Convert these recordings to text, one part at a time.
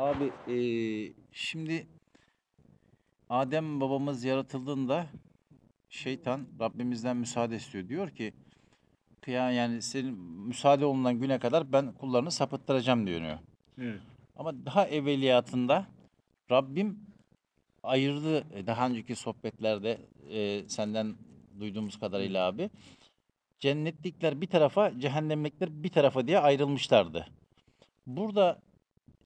Abi eee, şimdi Adem babamız yaratıldığında şeytan Rabbimizden müsaade istiyor. Diyor ki kıya yani senin müsaade olunan güne kadar ben kullarını sapıttıracağım diyor. Evet. Ama daha evveliyatında Rabbim ayırdı e, daha önceki sohbetlerde e, senden duyduğumuz kadarıyla abi. Cennetlikler bir tarafa, cehennemlikler bir tarafa diye ayrılmışlardı. Burada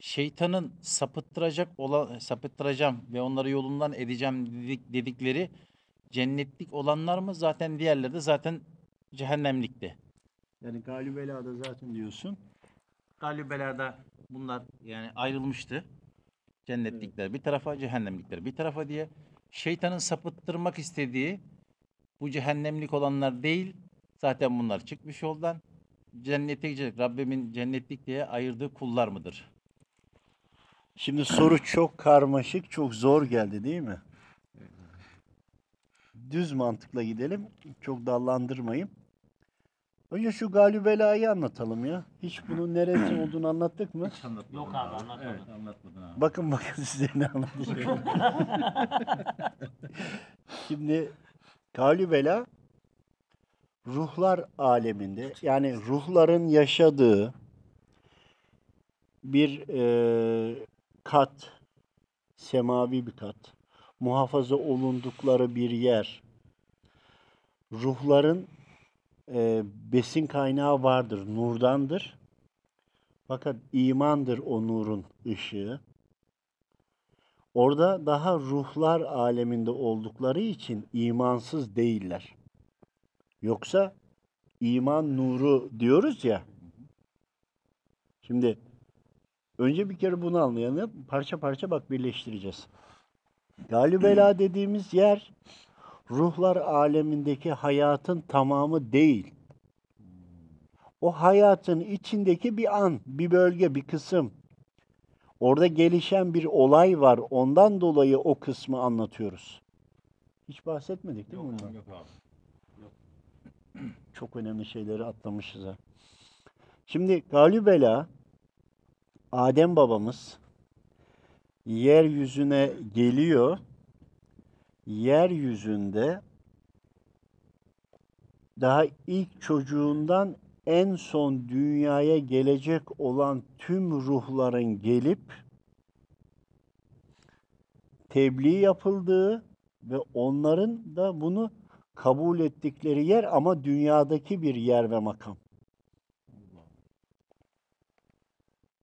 şeytanın sapıttıracak olan sapıttıracağım ve onları yolundan edeceğim dedik, dedikleri cennetlik olanlar mı? Zaten diğerleri de zaten cehennemlikti. Yani galibelada zaten diyorsun. Galibelerde bunlar yani ayrılmıştı. Cennetlikler bir tarafa, cehennemlikler bir tarafa diye. Şeytanın sapıttırmak istediği bu cehennemlik olanlar değil. Zaten bunlar çıkmış yoldan. Cennete gidecek. Rabbimin cennetlik diye ayırdığı kullar mıdır? Şimdi soru çok karmaşık, çok zor geldi değil mi? Düz mantıkla gidelim. Çok dallandırmayayım. Önce şu galibelayı anlatalım ya. Hiç bunun neresi olduğunu anlattık mı? Yok abi anlatmadım. Evet, anlatmadın abi. Bakın bakın size ne anlatacağım. Şimdi Kalübela ruhlar aleminde yani ruhların yaşadığı bir e, kat, semavi bir kat, muhafaza olundukları bir yer. Ruhların e, besin kaynağı vardır, nurdandır. Fakat imandır o nurun ışığı. Orada daha ruhlar aleminde oldukları için imansız değiller. Yoksa iman nuru diyoruz ya. Şimdi önce bir kere bunu anlayalım. Parça parça bak birleştireceğiz. Galibela dediğimiz yer ruhlar alemindeki hayatın tamamı değil. O hayatın içindeki bir an, bir bölge, bir kısım. Orada gelişen bir olay var. Ondan dolayı o kısmı anlatıyoruz. Hiç bahsetmedik değil mi bundan? Yok abi. Çok önemli şeyleri atlamışız ha. Şimdi Galibela Adem babamız yeryüzüne geliyor. Yeryüzünde daha ilk çocuğundan en son dünyaya gelecek olan tüm ruhların gelip tebliğ yapıldığı ve onların da bunu kabul ettikleri yer ama dünyadaki bir yer ve makam.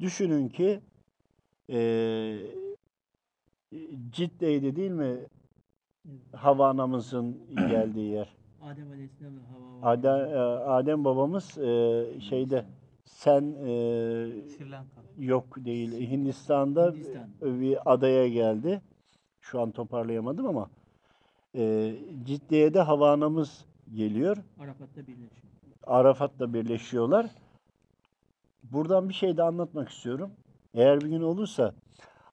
Düşünün ki eee Cidde'ydi değil mi? Hava anamızın geldiği yer. Adem Aleyhisselam var. Adem, e, Adem babamız e, şeyde sen e, Sri Lanka. yok değil Hindistan'da Hindistan. bir adaya geldi. Şu an toparlayamadım ama e, Ciddiye de hava anamız geliyor. Arafat'ta birleşiyor. Arafat'la birleşiyorlar. Buradan bir şey de anlatmak istiyorum. Eğer bir gün olursa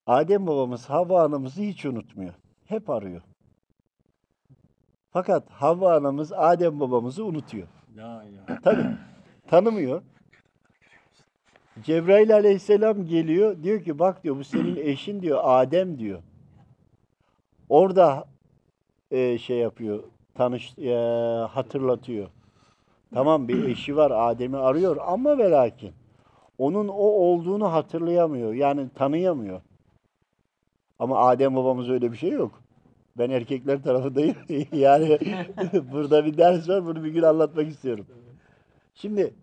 Adem babamız Havva anamızı hiç unutmuyor. Hep arıyor. Fakat Havva anamız Adem babamızı unutuyor. La ilahe. Tabii. Tanımıyor. Cebrail aleyhisselam geliyor. Diyor ki bak diyor bu senin eşin diyor Adem diyor. Orada e, şey yapıyor. Tanış e, hatırlatıyor. Tamam bir eşi var Adem'i arıyor ama ve lakin onun o olduğunu hatırlayamıyor. Yani tanıyamıyor. Ama Adem babamız öyle bir şey yok. Ben erkekler tarafındayım. yani burada bir ders var. Bunu bir gün anlatmak istiyorum. Şimdi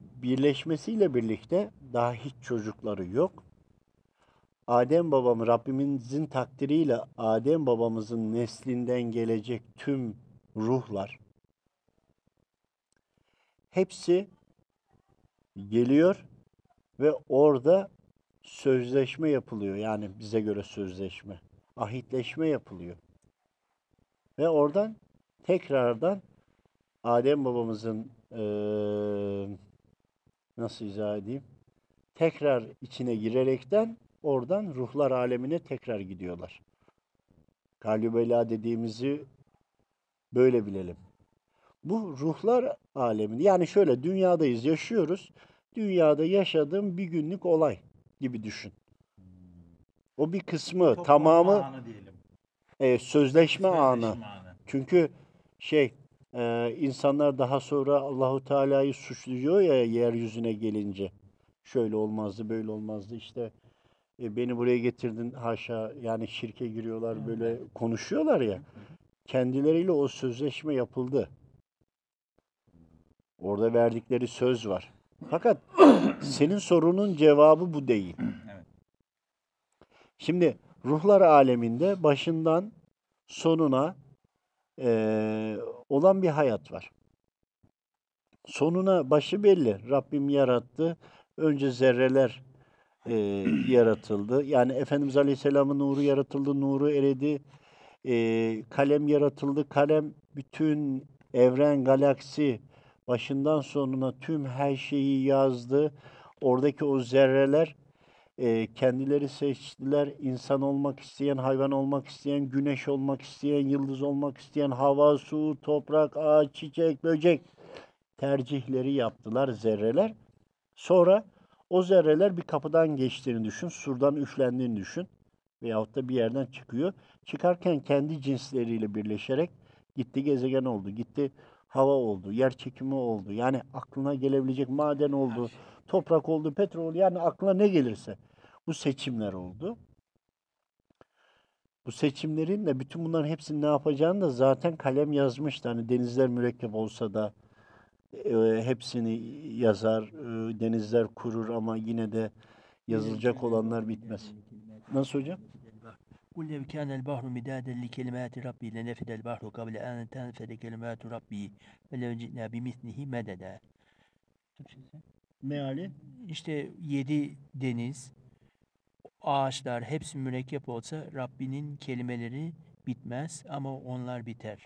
birleşmesiyle birlikte daha hiç çocukları yok. Adem babam Rabbimizin takdiriyle Adem babamızın neslinden gelecek tüm ruhlar hepsi geliyor ve orada sözleşme yapılıyor. Yani bize göre sözleşme, ahitleşme yapılıyor. Ve oradan tekrardan Adem babamızın eee, nasıl izah edeyim? Tekrar içine girerekten oradan ruhlar alemine tekrar gidiyorlar. Kalübela dediğimizi böyle bilelim. Bu ruhlar aleminde yani şöyle dünyadayız, yaşıyoruz. Dünyada yaşadığım bir günlük olay. gibi düşün. O bir kısmı, tamamı anı diyelim. e, sözleşme anı. Sözleşme anı. Çünkü şey e, insanlar daha sonra Allahu Teala'yı suçluyor ya yeryüzüne gelince. Şöyle olmazdı, böyle olmazdı işte. e, beni buraya getirdin haşa yani şirke giriyorlar böyle konuşuyorlar ya. Kendileriyle o sözleşme yapıldı. Orada verdikleri söz var. Fakat senin sorunun cevabı bu değil. Evet. Şimdi ruhlar aleminde başından sonuna eee, olan bir hayat var. Sonuna başı belli. Rabbim yarattı. Önce zerreler eee, yaratıldı. Yani Efendimiz Aleyhisselam'ın nuru yaratıldı, nuru eridi. Eee, kalem yaratıldı. Kalem bütün evren, galaksi başından sonuna tüm her şeyi yazdı. Oradaki o zerreler e, kendileri seçtiler. İnsan olmak isteyen, hayvan olmak isteyen, güneş olmak isteyen, yıldız olmak isteyen, hava, su, toprak, ağaç, çiçek, böcek tercihleri yaptılar zerreler. Sonra o zerreler bir kapıdan geçtiğini düşün, surdan üflendiğini düşün veyahut da bir yerden çıkıyor. Çıkarken kendi cinsleriyle birleşerek gitti gezegen oldu, gitti hava oldu, yer çekimi oldu. Yani aklına gelebilecek maden oldu, toprak oldu, petrol yani aklına ne gelirse. Bu seçimler oldu. Bu seçimlerin de bütün bunların hepsini ne yapacağını da zaten kalem yazmıştı. Hani denizler mürekkep olsa da e, hepsini yazar, e, denizler kurur ama yine de yazılacak olanlar bitmez. Nasıl hocam? قل لو كان البحر مدادا لكلمات ربي لنفد البحر قبل أن تنفد كلمات ربي ولو جئنا بمثله مددا Türkçesi. Meali? İşte yedi deniz, ağaçlar hepsi mürekkep olsa Rabbinin kelimeleri bitmez ama onlar biter.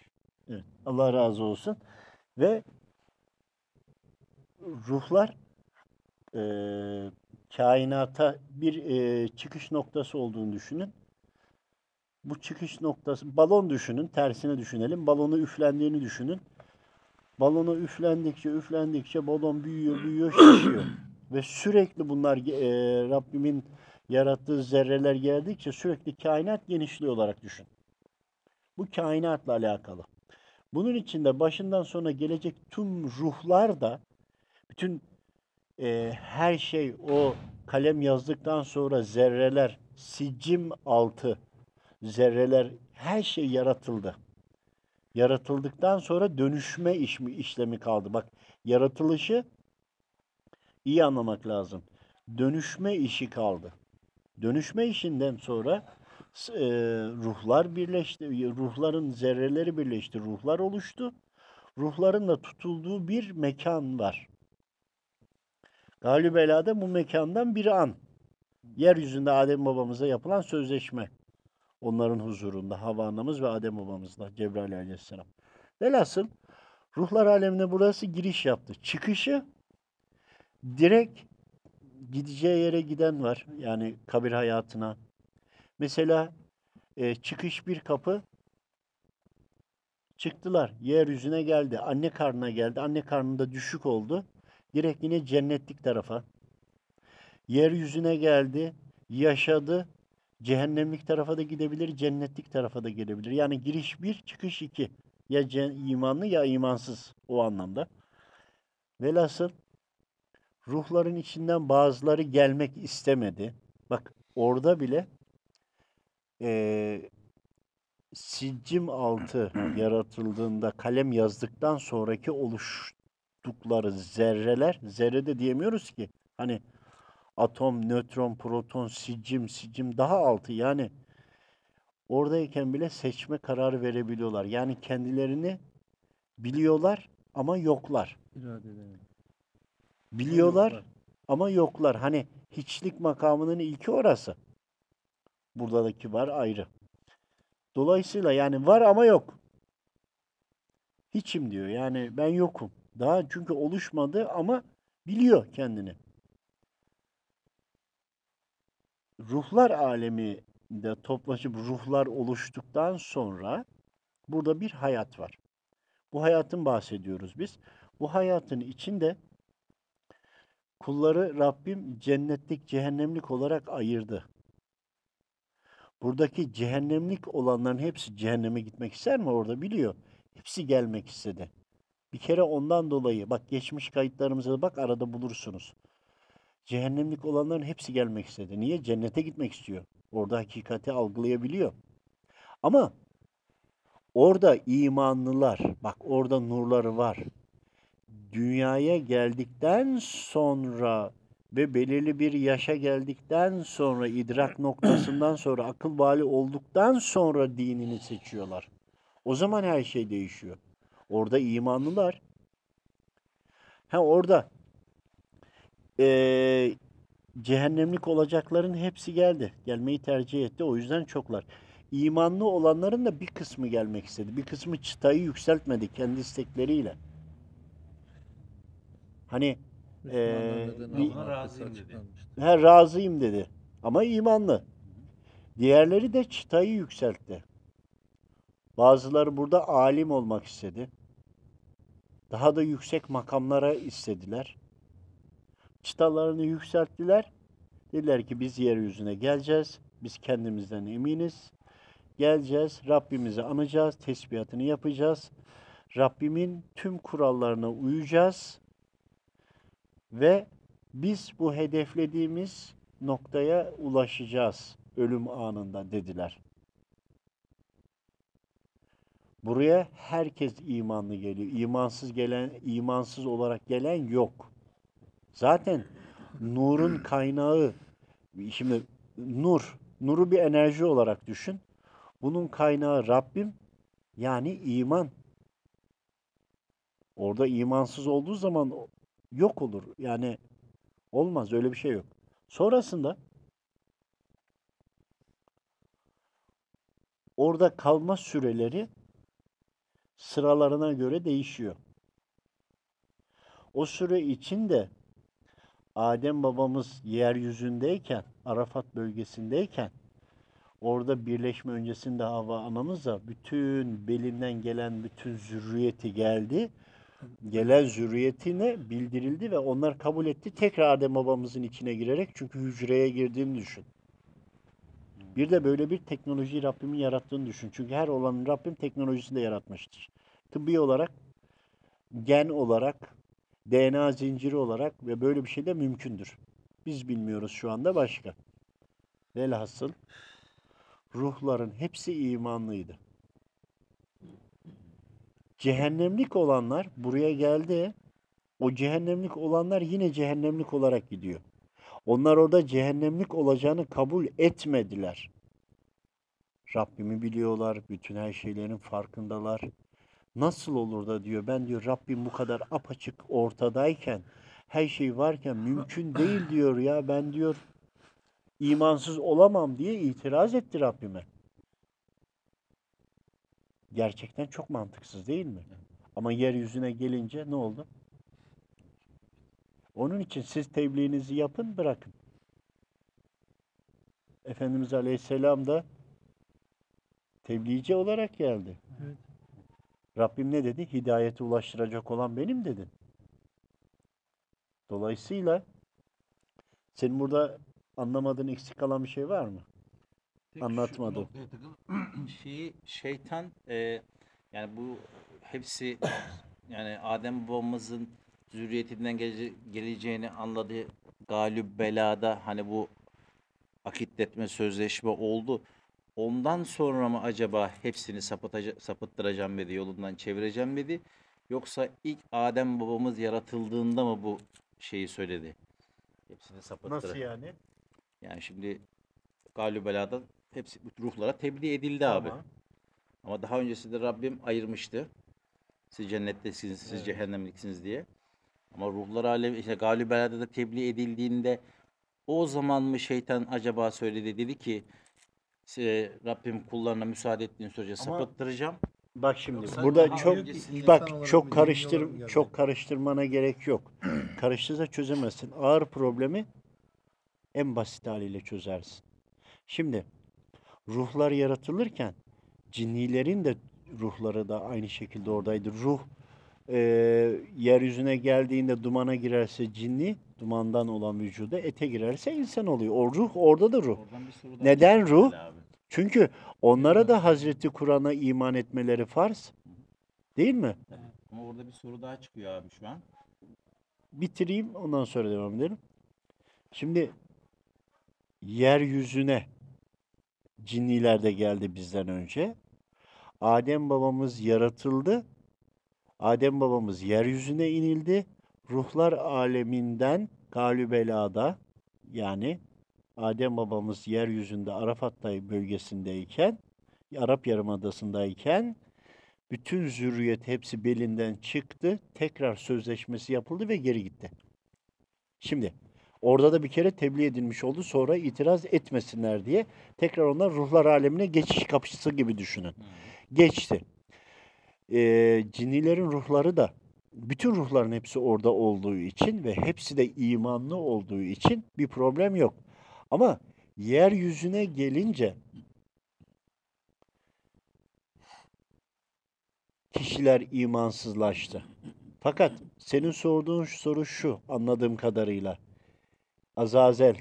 Evet. Allah razı olsun. Ve ruhlar eee, kainata bir eee, çıkış noktası olduğunu düşünün. bu çıkış noktası, balon düşünün, tersine düşünelim. Balonu üflendiğini düşünün. Balonu üflendikçe, üflendikçe balon büyüyor, büyüyor, şişiyor. Ve sürekli bunlar eee, Rabbimin yarattığı zerreler geldikçe sürekli kainat genişliyor olarak düşün. Bu kainatla alakalı. Bunun içinde başından sona gelecek tüm ruhlar da bütün e, her şey o kalem yazdıktan sonra zerreler, sicim altı zerreler her şey yaratıldı. Yaratıldıktan sonra dönüşme işmi, işlemi kaldı. Bak yaratılışı iyi anlamak lazım. Dönüşme işi kaldı. Dönüşme işinden sonra e, ruhlar birleşti. Ruhların zerreleri birleşti. Ruhlar oluştu. Ruhların da tutulduğu bir mekan var. Galibela'da bu mekandan bir an. Yeryüzünde Adem babamıza yapılan sözleşme. Onların huzurunda Havva anamız ve Adem babamızla Cebrail aleyhisselam. Velhasıl ruhlar alemine burası giriş yaptı. Çıkışı direkt gideceği yere giden var. Yani kabir hayatına. Mesela e, çıkış bir kapı çıktılar. Yeryüzüne geldi. Anne karnına geldi. Anne karnında düşük oldu. Direkt yine cennetlik tarafa. Yeryüzüne geldi. Yaşadı. Cehennemlik tarafa da gidebilir. Cennetlik tarafa da gidebilir. Yani giriş bir, çıkış iki. Ya imanlı ya imansız o anlamda. Velhasıl ruhların içinden bazıları gelmek istemedi. Bak orada bile eee siccim altı yaratıldığında kalem yazdıktan sonraki oluştukları zerreler, zerre de diyemiyoruz ki. Hani atom, nötron, proton, sicim, sicim daha altı yani oradayken bile seçme kararı verebiliyorlar. Yani kendilerini biliyorlar ama yoklar. Biliyorlar ama yoklar. Hani hiçlik makamının ilki orası. Buradaki var ayrı. Dolayısıyla yani var ama yok. Hiçim diyor. Yani ben yokum. Daha çünkü oluşmadı ama biliyor kendini. Ruhlar aleminde toplaşıp ruhlar oluştuktan sonra burada bir hayat var. Bu hayatın bahsediyoruz biz. Bu hayatın içinde kulları Rabbim cennetlik, cehennemlik olarak ayırdı. Buradaki cehennemlik olanların hepsi cehenneme gitmek ister mi orada biliyor. Hepsi gelmek istedi. Bir kere ondan dolayı bak geçmiş kayıtlarımıza bak arada bulursunuz. Cehennemlik olanların hepsi gelmek istedi. Niye? Cennete gitmek istiyor. Orada hakikati algılayabiliyor. Ama orada imanlılar, bak orada nurları var. Dünyaya geldikten sonra ve belirli bir yaşa geldikten sonra idrak noktasından sonra akıl bali olduktan sonra dinini seçiyorlar. O zaman her şey değişiyor. Orada imanlılar. Ha orada eee, cehennemlik olacakların hepsi geldi. Gelmeyi tercih etti. O yüzden çoklar. İmanlı olanların da bir kısmı gelmek istedi. Bir kısmı çıtayı yükseltmedi kendi istekleriyle. Hani eee, bir- razıyım dedi. He, razıyım dedi. Ama imanlı. Diğerleri de çıtayı yükseltti. Bazıları burada alim olmak istedi. Daha da yüksek makamlara istediler. Çıtalarını yükselttiler. Dediler ki biz yeryüzüne geleceğiz. Biz kendimizden eminiz. Geleceğiz. Rabbimizi anacağız. Tesbihatını yapacağız. Rabbimin tüm kurallarına uyacağız. Ve biz bu hedeflediğimiz noktaya ulaşacağız ölüm anında dediler. Buraya herkes imanlı geliyor. İmansız gelen, imansız olarak gelen yok. Zaten nurun kaynağı, şimdi nur, nuru bir enerji olarak düşün. Bunun kaynağı Rabbim, yani iman. Orada imansız olduğu zaman yok olur. Yani olmaz, öyle bir şey yok. Sonrasında orada kalma süreleri sıralarına göre değişiyor. O süre içinde Adem babamız yeryüzündeyken, Arafat bölgesindeyken orada birleşme öncesinde Havva anamızla bütün belinden gelen bütün zürriyeti geldi. Gelen zürriyetine bildirildi ve onlar kabul etti. Tekrar Adem babamızın içine girerek çünkü hücreye girdiğini düşün. Bir de böyle bir teknolojiyi Rabbimin yarattığını düşün. Çünkü her olanın Rabbim teknolojisinde yaratmıştır. Tıbbi olarak, gen olarak, DNA zinciri olarak ve böyle bir şey de mümkündür. Biz bilmiyoruz şu anda başka. Velhasıl ruhların hepsi imanlıydı. Cehennemlik olanlar buraya geldi. O cehennemlik olanlar yine cehennemlik olarak gidiyor. Onlar orada cehennemlik olacağını kabul etmediler. Rabbimi biliyorlar, bütün her şeylerin farkındalar. Nasıl olur da diyor ben diyor Rabbim bu kadar apaçık ortadayken her şey varken mümkün değil diyor ya ben diyor imansız olamam diye itiraz etti Rabbime. Gerçekten çok mantıksız değil mi? Ama yeryüzüne gelince ne oldu? Onun için siz tebliğinizi yapın bırakın. Efendimiz Aleyhisselam da tebliğci olarak geldi. Evet. Rabbim ne dedi? Hidayete ulaştıracak olan benim dedi. Dolayısıyla senin burada anlamadığın eksik kalan bir şey var mı? Tek Anlatmadı. şu noktaya takıl- şeyi şeytan e, yani bu hepsi yani Adem babamızın zürriyetinden gele- geleceğini anladığı galip belada hani bu akitletme sözleşme oldu. Ondan sonra mı acaba hepsini sapıttıracağım dedi, yolundan çevireceğim dedi. Yoksa ilk Adem babamız yaratıldığında mı bu şeyi söyledi? Hepsini sapıttıracağım. Nasıl yani? Yani şimdi galü belada hepsi ruhlara tebliğ edildi abi. Ama daha öncesinde Rabbim ayırmıştı. Siz cennettesiniz, siz Evet. cehennemliksiniz diye. Ama ruhlar alemi, işte galü belada da tebliğ edildiğinde o zaman mı şeytan acaba söyledi dedi ki "Se- Rabbim kullarına müsaade ettiğin sürece Ama- sapıttıracağım. Bak şimdi Yoksa burada daha çok öncesinde- bak olarak çok karıştır geldi? çok karıştırmana gerek yok. Karıştırsa çözemezsin. Ağır problemi en basit haliyle çözersin. Şimdi ruhlar yaratılırken cinnilerin de ruhları da aynı şekilde oradaydı. Ruh e, yeryüzüne geldiğinde dumana girerse cinni dumandan olan vücuda ete girerse insan oluyor. O ruh orada da ruh. Neden ruh? Çünkü onlara da Hazreti Kur'an'a iman etmeleri farz. Değil mi? Ama orada bir soru daha çıkıyor abi şu an. Bitireyim ondan sonra devam edelim. Şimdi yeryüzüne cinniler de geldi bizden önce. Adem babamız yaratıldı. Adem babamız yeryüzüne inildi. Ruhlar aleminden galübelada yani Adem babamız yeryüzünde Arafat bölgesindeyken Arap Yarımadası'ndayken bütün zürriyet hepsi belinden çıktı. Tekrar sözleşmesi yapıldı ve geri gitti. Şimdi orada da bir kere tebliğ edilmiş oldu. Sonra itiraz etmesinler diye tekrar onlar ruhlar alemine geçiş kapısı gibi düşünün. Geçti. Ee, cinnilerin ruhları da bütün ruhların hepsi orada olduğu için ve hepsi de imanlı olduğu için bir problem yok. Ama yeryüzüne gelince kişiler imansızlaştı. Fakat senin sorduğun soru şu anladığım kadarıyla. Azazel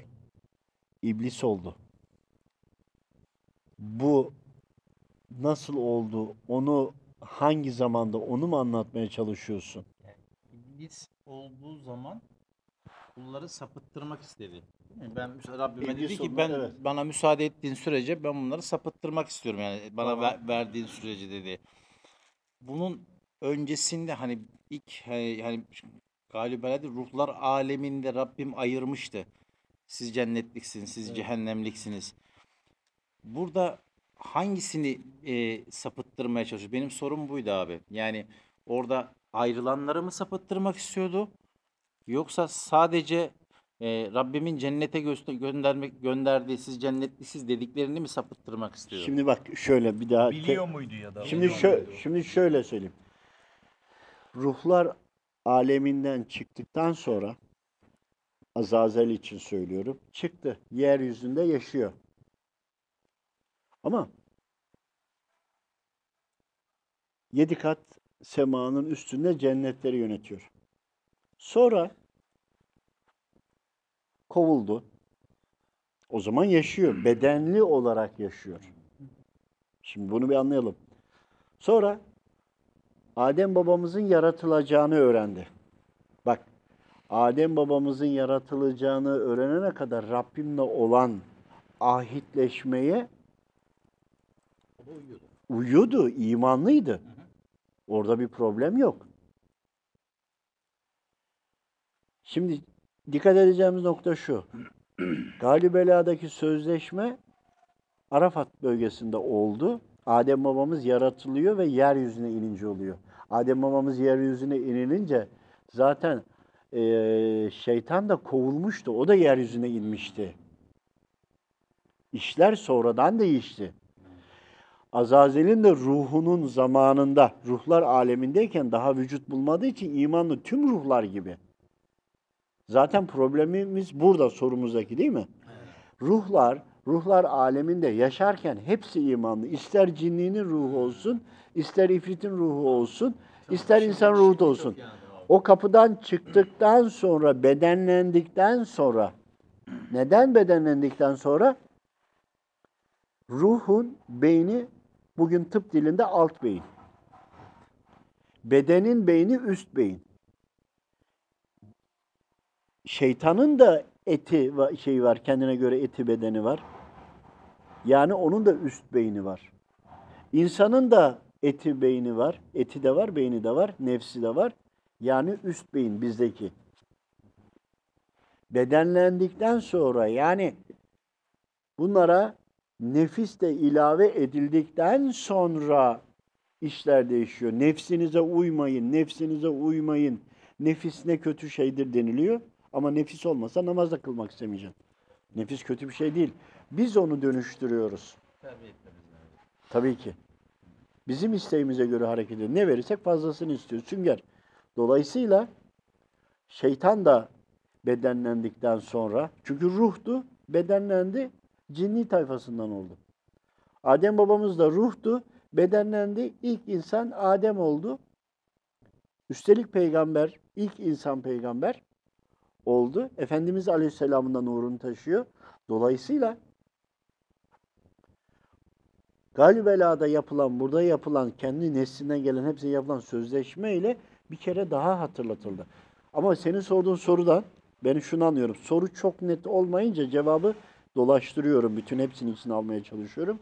iblis oldu. Bu nasıl oldu? Onu hangi zamanda onu mu anlatmaya çalışıyorsun? İblis olduğu zaman kulları sapıttırmak istedi. Ben Rabbime İblis dedi ki ben evet. bana müsaade ettiğin sürece ben bunları sapıttırmak istiyorum yani bana Tamam. ver- verdiğin sürece dedi. Bunun öncesinde hani ilk hani, hani galiba herhalde ruhlar aleminde Rabbim ayırmıştı. Siz cennetliksiniz, siz Evet. cehennemliksiniz. Burada hangisini e, sapıttırmaya çalışıyor? Benim sorum buydu abi. Yani orada ayrılanları mı sapıttırmak istiyordu? Yoksa sadece e, Rabbimin cennete göster göndermek gönderdiği siz cennetlisiz dediklerini mi sapıttırmak istiyor? Şimdi bak şöyle bir daha Biliyor muydu ya da? Şimdi biliyor şö muydu? şimdi şöyle söyleyeyim. Ruhlar aleminden çıktıktan sonra Azazel için söylüyorum. Çıktı. Yeryüzünde yaşıyor. Ama yedi kat semanın üstünde cennetleri yönetiyor. Sonra kovuldu. O zaman yaşıyor. Bedenli olarak yaşıyor. Şimdi bunu bir anlayalım. Sonra Adem babamızın yaratılacağını öğrendi. Bak, Adem babamızın yaratılacağını öğrenene kadar Rabbimle olan ahitleşmeye O da uyuyordu. uyuyordu, imanlıydı. Orada bir problem yok. Şimdi dikkat edeceğimiz nokta şu. Galibela'daki sözleşme Arafat bölgesinde oldu. Adem babamız yaratılıyor ve yeryüzüne inince oluyor. Adem babamız yeryüzüne inilince zaten eee, şeytan da kovulmuştu. O da yeryüzüne inmişti. İşler sonradan değişti. Azazel'in de ruhunun zamanında, ruhlar alemindeyken daha vücut bulmadığı için imanlı tüm ruhlar gibi. Zaten problemimiz burada sorumuzdaki değil mi? Ruhlar, ruhlar aleminde yaşarken hepsi imanlı. İster cinninin ruhu olsun, ister ifritin ruhu olsun, ister insan ruhu da olsun. O kapıdan çıktıktan sonra, bedenlendikten sonra, neden bedenlendikten sonra? Ruhun beyni bugün tıp dilinde alt beyin. Bedenin beyni üst beyin. Şeytanın da eti şey var, kendine göre eti bedeni var. Yani onun da üst beyni var. İnsanın da eti beyni var, eti de var, beyni de var, nefsi de var. Yani üst beyin bizdeki. Bedenlendikten sonra yani bunlara nefis de ilave edildikten sonra işler değişiyor. Nefsinize uymayın, nefsinize uymayın. Nefis ne kötü şeydir deniliyor. Ama nefis olmasa namaz da kılmak istemeyeceksin. Nefis kötü bir şey değil. Biz onu dönüştürüyoruz. Tabii ki. Bizim isteğimize göre hareket ediyor. Ne verirsek fazlasını istiyor. Sünger. Dolayısıyla şeytan da bedenlendikten sonra çünkü ruhtu, bedenlendi, cinni tayfasından oldu. Adem babamız da ruhtu, bedenlendi, ilk insan Adem oldu. Üstelik peygamber, ilk insan peygamber. oldu. Efendimiz Aleyhisselam'ın da nurunu taşıyor. Dolayısıyla Galibela'da yapılan, burada yapılan, kendi neslinden gelen hepsine yapılan sözleşme ile bir kere daha hatırlatıldı. Ama senin sorduğun sorudan ben şunu anlıyorum. Soru çok net olmayınca cevabı dolaştırıyorum. Bütün hepsini içine almaya çalışıyorum.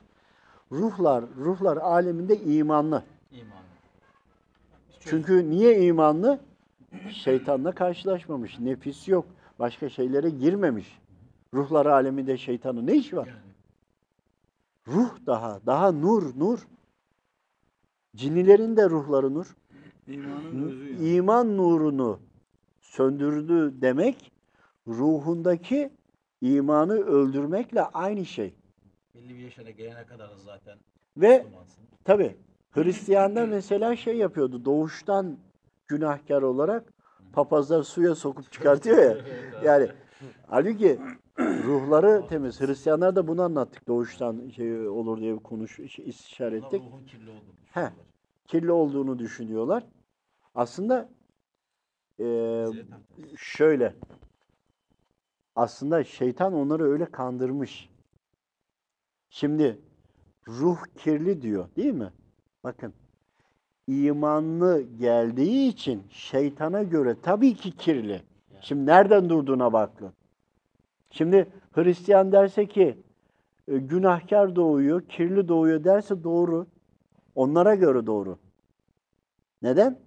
Ruhlar, ruhlar aleminde imanlı. İman. Çünkü niye imanlı? Şeytanla karşılaşmamış. Nefis yok. Başka şeylere girmemiş. Ruhlar aleminde şeytanın ne işi var? Ruh daha, daha nur, nur. Cinnilerin de ruhları nur. İmanın. İman nurunu söndürdü demek ruhundaki imanı öldürmekle aynı şey. Belli bir yaşına gelene kadar zaten Ve tabi Hristiyanlar mesela şey yapıyordu doğuştan günahkar olarak papazlar suya sokup çıkartıyor ya. Yani halbuki ruhları temiz. Hristiyanlar da bunu anlattık doğuştan şey olur diye konuş şey, istişare ettik. ruhun kirli olduğunu. Kirli olduğunu düşünüyorlar. Aslında taktı. şöyle aslında şeytan onları öyle kandırmış. Şimdi ruh kirli diyor değil mi? Bakın imanlı geldiği için şeytana göre tabii ki kirli. Şimdi nereden durduğuna bakın. Şimdi Hristiyan derse ki e, günahkar doğuyor, kirli doğuyor derse doğru. Onlara göre doğru. Neden?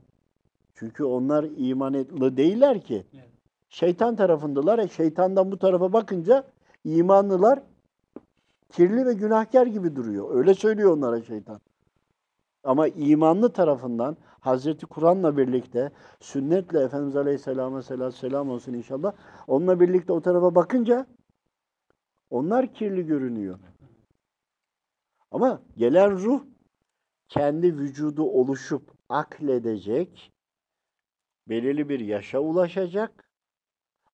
Çünkü onlar imanlı değiller ki. Evet. Şeytan tarafındalar. E, şeytandan bu tarafa bakınca imanlılar kirli ve günahkar gibi duruyor. Öyle söylüyor onlara şeytan. Ama imanlı tarafından Hazreti Kur'an'la birlikte sünnetle Efendimiz Aleyhisselam'a selam, selam olsun inşallah. Onunla birlikte o tarafa bakınca onlar kirli görünüyor. Ama gelen ruh kendi vücudu oluşup akledecek, belirli bir yaşa ulaşacak,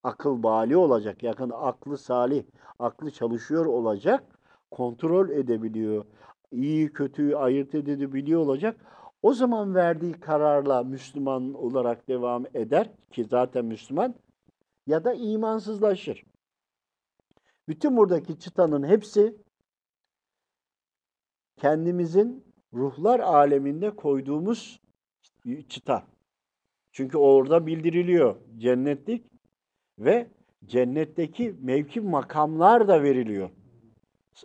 akıl bali olacak, yakın aklı salih, aklı çalışıyor olacak, kontrol edebiliyor, iyi kötüyü ayırt edebiliyor olacak. O zaman verdiği kararla Müslüman olarak devam eder ki zaten Müslüman ya da imansızlaşır. Bütün buradaki çıtanın hepsi kendimizin ruhlar aleminde koyduğumuz çıta. Çünkü orada bildiriliyor cennetlik ve cennetteki mevki makamlar da veriliyor.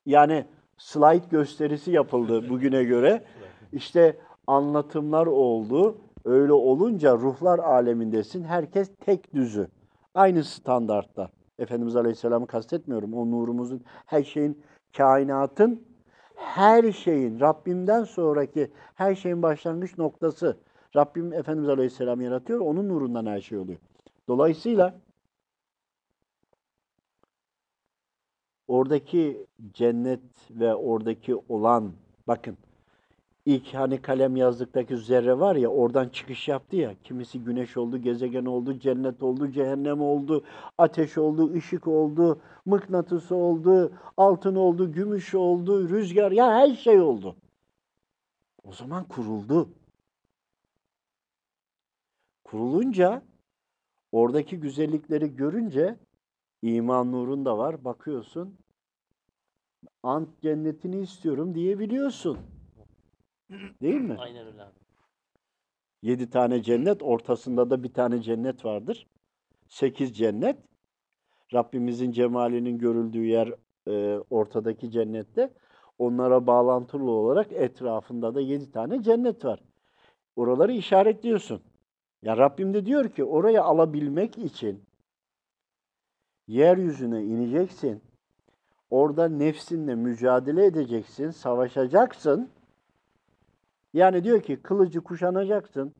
Yani slide gösterisi yapıldı bugüne göre. İşte anlatımlar oldu. Öyle olunca ruhlar alemindesin. Herkes tek düzü. Aynı standartta. Efendimiz Aleyhisselam'ı kastetmiyorum. O nurumuzun, her şeyin, kainatın, her şeyin, Rabbimden sonraki her şeyin başlangıç noktası. Rabbim Efendimiz Aleyhisselam yaratıyor. Onun nurundan her şey oluyor. Dolayısıyla oradaki cennet ve oradaki olan bakın ilk hani kalem yazdıktaki zerre var ya oradan çıkış yaptı ya kimisi güneş oldu, gezegen oldu, cennet oldu, cehennem oldu, ateş oldu, ışık oldu, mıknatıs oldu, altın oldu, gümüş oldu, rüzgar ya her şey oldu. O zaman kuruldu. Kurulunca oradaki güzellikleri görünce iman nurun da var. Bakıyorsun ant cennetini istiyorum diyebiliyorsun. Değil mi? Aynen öyle abi. Yedi tane cennet, ortasında da bir tane cennet vardır. Sekiz cennet. Rabbimizin cemalinin görüldüğü yer e, ortadaki cennette. Onlara bağlantılı olarak etrafında da yedi tane cennet var. Oraları işaretliyorsun. Ya Rabbim de diyor ki orayı alabilmek için yeryüzüne ineceksin. Orada nefsinle mücadele edeceksin, savaşacaksın. Yani diyor ki kılıcı kuşanacaksın,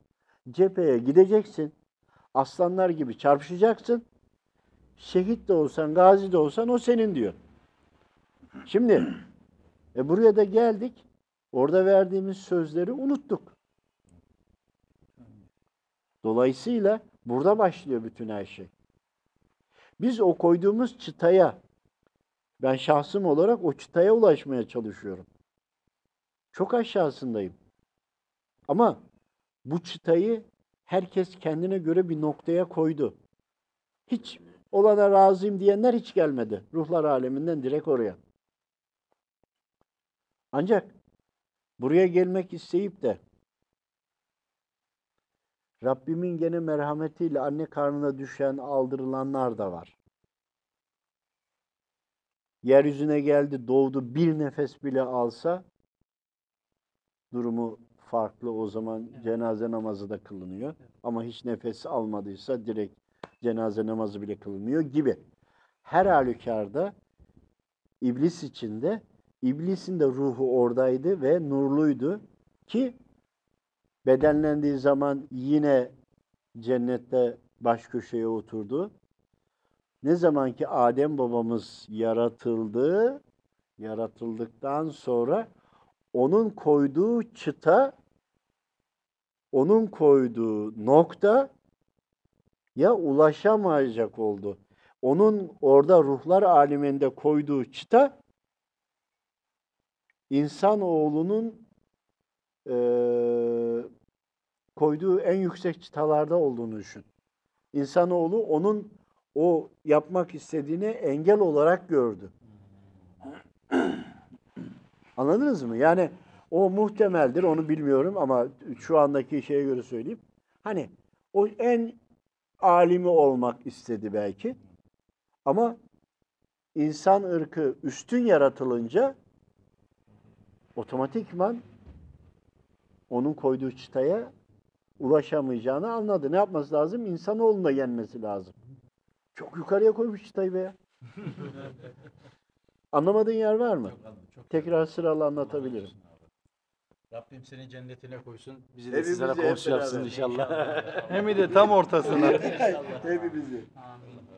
cepheye gideceksin, aslanlar gibi çarpışacaksın. Şehit de olsan, gazi de olsan o senin diyor. Şimdi e buraya da geldik. Orada verdiğimiz sözleri unuttuk. Dolayısıyla burada başlıyor bütün her şey. Biz o koyduğumuz çıtaya, ben şahsım olarak o çıtaya ulaşmaya çalışıyorum. Çok aşağısındayım. Ama bu çıtayı herkes kendine göre bir noktaya koydu. Hiç olana razıyım diyenler hiç gelmedi. Ruhlar aleminden direkt oraya. Ancak buraya gelmek isteyip de Rabbimin gene merhametiyle anne karnına düşen, aldırılanlar da var. Yeryüzüne geldi, doğdu, bir nefes bile alsa durumu farklı. O zaman cenaze namazı da kılınıyor. Ama hiç nefes almadıysa direkt cenaze namazı bile kılınmıyor gibi. Her halükarda iblis içinde iblisin de ruhu oradaydı ve nurluydu ki bedenlendiği zaman yine cennette baş köşeye oturdu. Ne zaman ki Adem babamız yaratıldı, yaratıldıktan sonra onun koyduğu çıta, onun koyduğu nokta ya ulaşamayacak oldu. Onun orada ruhlar aleminde koyduğu çıta insanoğlunun eee koyduğu en yüksek çıtalarda olduğunu düşün. İnsanoğlu onun o yapmak istediğine engel olarak gördü. Anladınız mı? Yani o muhtemeldir, onu bilmiyorum ama şu andaki şeye göre söyleyeyim. Hani o en alimi olmak istedi belki. Ama insan ırkı üstün yaratılınca otomatikman onun koyduğu çıtaya ulaşamayacağını anladı. Ne yapması lazım? İnsanoğluna yenmesi lazım. Çok yukarıya koymuş çıtayı be ya. Anlamadığın yer var mı? Tekrar sıralı anlatabilirim. Rabbim seni cennetine koysun. Bizi de sizlere komşu yapsın beraber. inşallah. Hem de tam ortasına. Hepimizi. Amin.